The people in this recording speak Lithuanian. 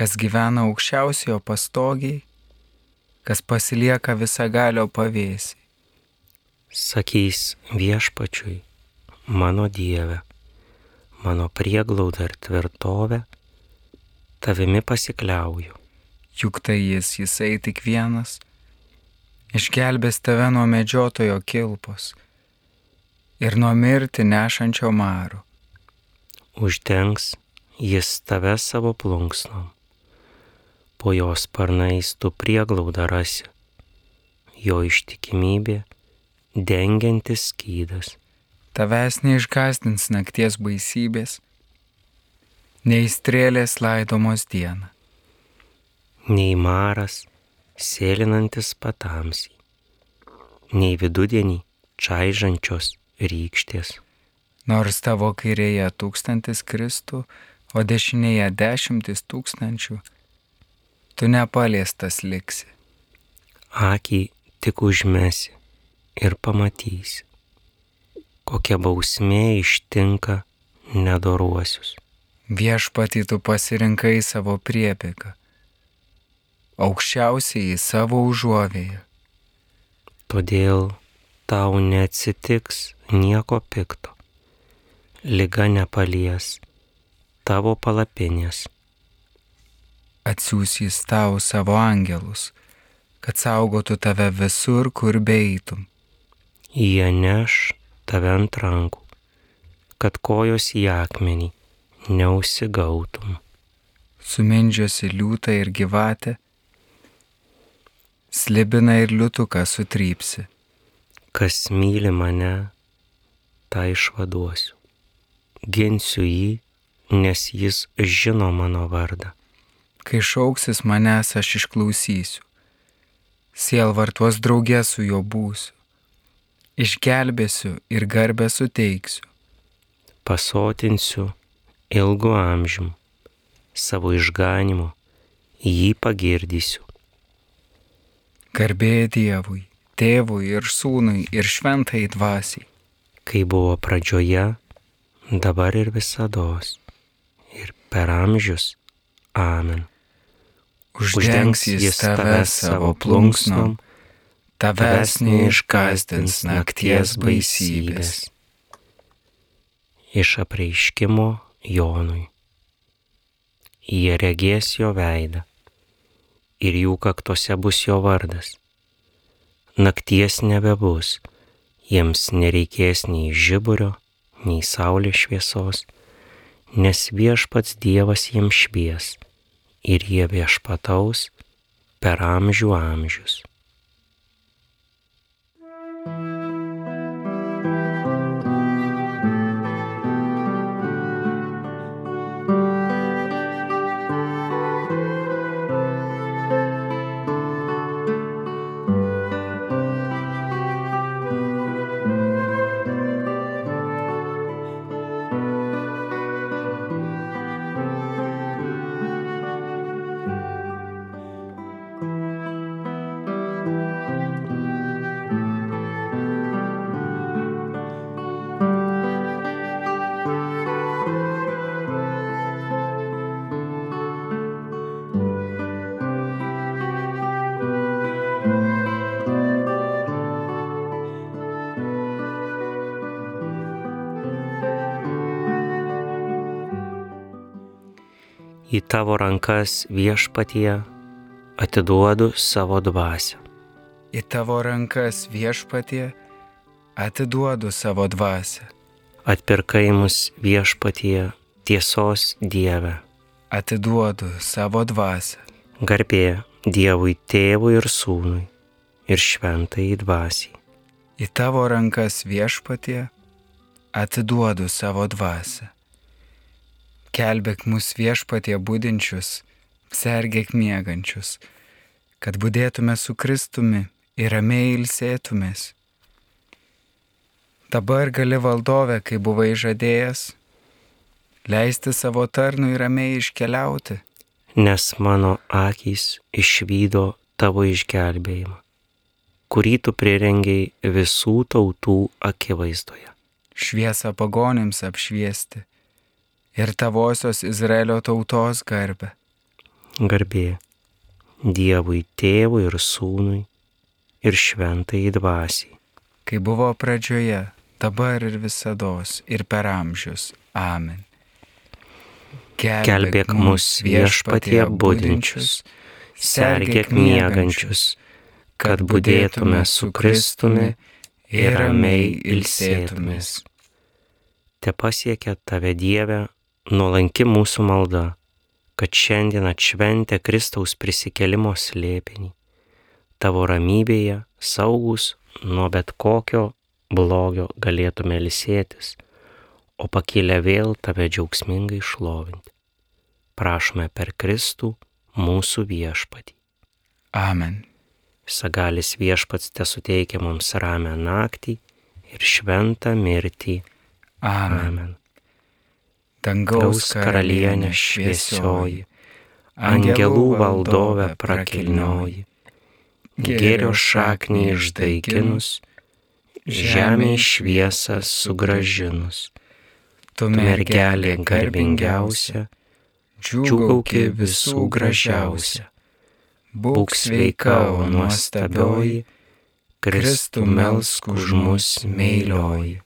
kas gyvena aukščiausiojo pastogiai, kas pasilieka visagalio pavėsi. Sakys viešpačiui, mano Dieve, mano prieglauda ir tvirtovė, tavimi pasikliauju. Juk tai jis, jisai tik vienas, išgelbės tave nuo medžiotojo kilpos ir nuo mirti nešančio maro. Uždengs jis tave savo plunksnom. Po jos sparnais tu prieglaudą rasi. Jo ištikimybė dengiantis skydas. Tavęs neišgazdins nakties baisybės, nei strėlės laidomos dieną. Nei maras sėlinantis patamsiai, nei vidudienį čaižančios rykštės. Nors tavo kairėje tūkstantis kristų, o dešinėje dešimtis tūkstančių, tu nepaliestas liksi. Akį tik užmesi ir pamatysi, kokia bausmė ištinka nedoruosius. Viešpatį tu pasirinkai savo priepėką, aukščiausiai savo užuovėją. Todėl tau neatsitiks nieko pikto, lyga nepalies tavo palapinės. Atsiūs jis tau savo angelus, kad saugotų tave visur, kur beeitum. Jie neš tave ant rankų, kad kojos į akmenį neusigautum. Sumindžiosi liūtą ir gyvatę, slibina ir liutuką sutrypsi. Kas myli mane, tą išvaduosiu. Ginsiu jį, nes jis žino mano vardą. Kai šauksis manęs, aš išklausysiu. Sielvartuos draugė su juo būsiu. Išgelbėsiu ir garbę suteiksiu. Pasotinsiu ilgu amžium, savo išganimu, jį pagirdysiu. Garbė Dievui, tėvui ir sūnui ir šventai dvasiai. Kai buvo pradžioje, dabar ir visados, ir per amžius. Amen. Uždengs jis tave savo plunksnom, tavęs neišgazdins nakties baisybės. Iš apreiškimo Jonui. Jie regės jo veidą ir jų kaktose bus jo vardas. Nakties nebebus, jiems nereikės nei žiburio, nei saulės šviesos, nes viešpats Dievas jiems švies ir jie viešpataus per amžių amžius. Į tavo rankas viešpatie atiduodu savo dvasę. Į tavo rankas viešpatie atiduodu savo dvasę. Atpirkai mus viešpatie tiesos Dieve. Atiduodu savo dvasę. Garbė Dievui tėvui ir sūnui ir šventai dvasiai. Į tavo rankas viešpatie atiduodu savo dvasę. Kelbėk mus viešpatie būdinčius, sergėk miegančius, kad būdėtume su Kristumi ir ramiai ilsėtumės. Dabar gali valdovė, kai buvai žadėjęs, leisti savo tarnui ramiai iškeliauti. Nes mano akys išvydo tavo išgelbėjimą, kurį tu prirengiai visų tautų akivaizdoje. Šviesą pagonims apšviesti ir tavosios Izraelio tautos garbę. garbė Dievui tėvui ir sūnui ir šventai dvasiai. Kai buvo pradžioje, dabar ir visada, ir per amžius. Amen. Gelbėk mus viešpatie būdinčius, sergėk miegančius, kad būdėtume su Kristumi ir ramiai ilsėtumės. Te pasiekia tave Dieve nuolanki mūsų malda, kad šiandien atšventę Kristaus prisikelimo slėpinį, tavo ramybėje saugus nuo bet kokio blogio galėtume ilsėtis, o pakilę vėl tave džiaugsmingai šlovinti. Prašome per Kristų mūsų viešpatį. Amen. Sagalis viešpats te suteikia mums ramę naktį ir šventą mirtį. Amen. Amen. Dangaus karalienė šviesioji, angelų valdove prakilnioji, gėrio šaknį išdaiginus, žemė šviesą sugražinus. tu Mergelė garbingiausia, džiugauki visų gražiausia. Būk sveika, o nuostabioji, Kristų melsk už mus meilioji.